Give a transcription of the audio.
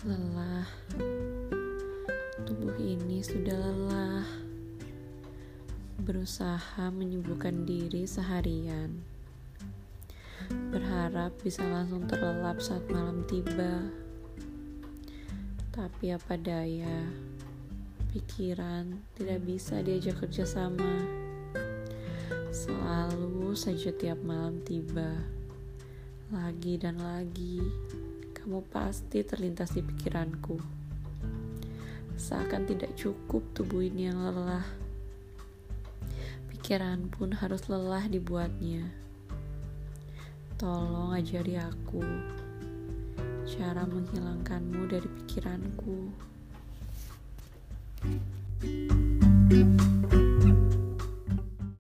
lelah. Tubuh ini sudah lelah. Berusaha menyembuhkan diri seharian. Berharap bisa langsung terlelap saat malam tiba. Tapi apa daya, pikiran tidak bisa diajak kerjasama. Selalu saja tiap malam tiba, lagi dan lagi kamu pasti terlintas di pikiranku. Seakan tidak cukup tubuh ini yang lelah pikiran pun harus lelah dibuatnya. Tolong ajari aku cara menghilangkanmu dari pikiranku. thank you